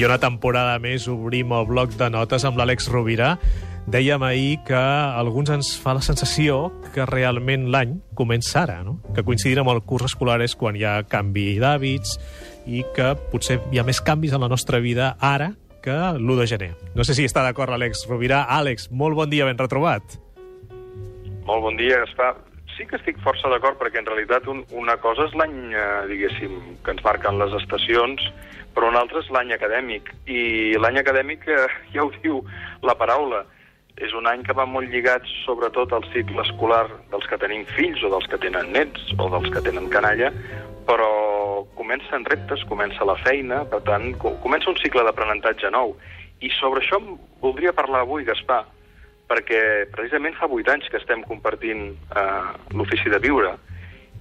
I una temporada més obrim el bloc de notes amb l'Àlex Rovira. Dèiem ahir que a alguns ens fa la sensació que realment l'any comença ara, no? que coincidir amb el curs escolar és quan hi ha canvi d'hàbits i que potser hi ha més canvis en la nostra vida ara que l'1 de gener. No sé si està d'acord l'Àlex Rovira. Àlex, molt bon dia, ben retrobat. Molt bon dia, Gaspar. Sí que estic força d'acord, perquè en realitat un, una cosa és l'any, eh, diguéssim, que ens marquen les estacions, però una altra és l'any acadèmic. I l'any acadèmic, eh, ja ho diu la paraula, és un any que va molt lligat sobretot al cicle escolar dels que tenim fills o dels que tenen nets o dels que tenen canalla, però comencen reptes, comença la feina, per tant, comença un cicle d'aprenentatge nou. I sobre això voldria parlar avui, Gaspar, perquè precisament fa vuit anys que estem compartint eh, l'ofici de viure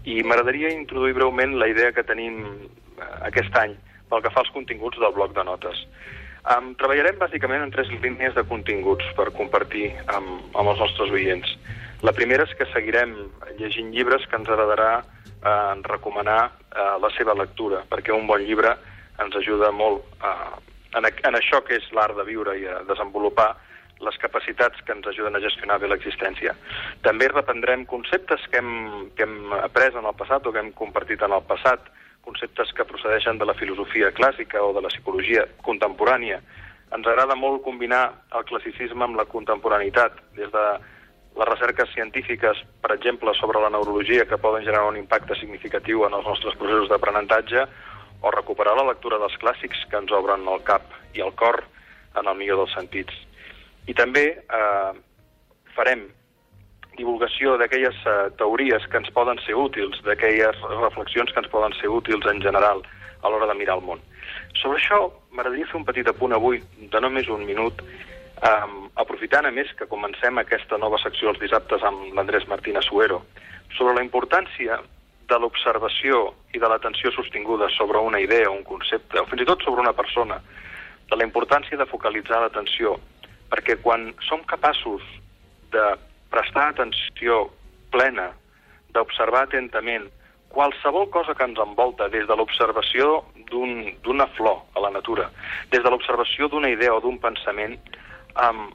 i m'agradaria introduir breument la idea que tenim eh, aquest any pel que fa als continguts del bloc de notes. Um, treballarem bàsicament en tres línies de continguts per compartir amb, amb els nostres oients. La primera és que seguirem llegint llibres que ens agradarà eh, recomanar eh, la seva lectura, perquè un bon llibre ens ajuda molt eh, en, en això que és l'art de viure i a desenvolupar les capacitats que ens ajuden a gestionar bé l'existència. També reprendrem conceptes que hem, que hem après en el passat o que hem compartit en el passat, conceptes que procedeixen de la filosofia clàssica o de la psicologia contemporània. Ens agrada molt combinar el classicisme amb la contemporaneitat, des de les recerques científiques, per exemple, sobre la neurologia, que poden generar un impacte significatiu en els nostres processos d'aprenentatge, o recuperar la lectura dels clàssics que ens obren el cap i el cor en el millor dels sentits. I també eh, farem divulgació d'aquelles eh, teories que ens poden ser útils, d'aquelles reflexions que ens poden ser útils en general a l'hora de mirar el món. Sobre això m'agradaria fer un petit apunt avui, de només un minut, eh, aprofitant a més que comencem aquesta nova secció els dissabtes amb l'Andrés Martínez Suero, sobre la importància de l'observació i de l'atenció sostinguda sobre una idea, un concepte, o fins i tot sobre una persona, de la importància de focalitzar l'atenció perquè quan som capaços de prestar atenció plena, d'observar atentament qualsevol cosa que ens envolta, des de l'observació d'una un, flor a la natura, des de l'observació d'una idea o d'un pensament, amb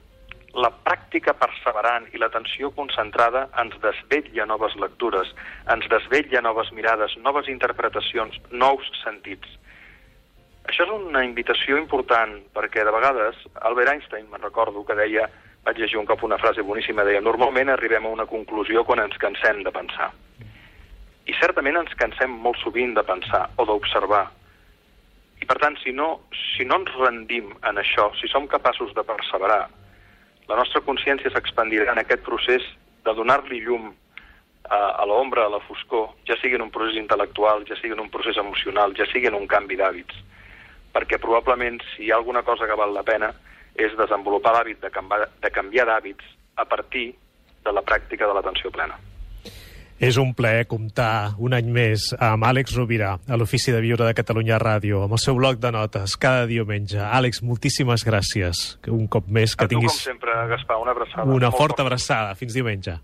la pràctica perseverant i l'atenció concentrada ens desvetlla noves lectures, ens desvetlla noves mirades, noves interpretacions, nous sentits. Això és una invitació important, perquè de vegades Albert Einstein, me'n recordo, que deia, vaig llegir un cop una frase boníssima, deia, normalment arribem a una conclusió quan ens cansem de pensar. I certament ens cansem molt sovint de pensar o d'observar. I per tant, si no, si no ens rendim en això, si som capaços de perseverar, la nostra consciència s'expandirà en aquest procés de donar-li llum a, a l'ombra, a la foscor, ja sigui en un procés intel·lectual, ja sigui en un procés emocional, ja sigui en un canvi d'hàbits perquè probablement si hi ha alguna cosa que val la pena és desenvolupar l'hàbit de, canviar, de canviar d'hàbits a partir de la pràctica de l'atenció plena. És un plaer comptar un any més amb Àlex Rovira, a l'Ofici de Viure de Catalunya Ràdio, amb el seu bloc de notes, cada diumenge. Àlex, moltíssimes gràcies. Un cop més que a tu, tinguis... com sempre, Gaspar, una abraçada. Una forta abraçada. Fins diumenge.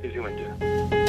Fins diumenge.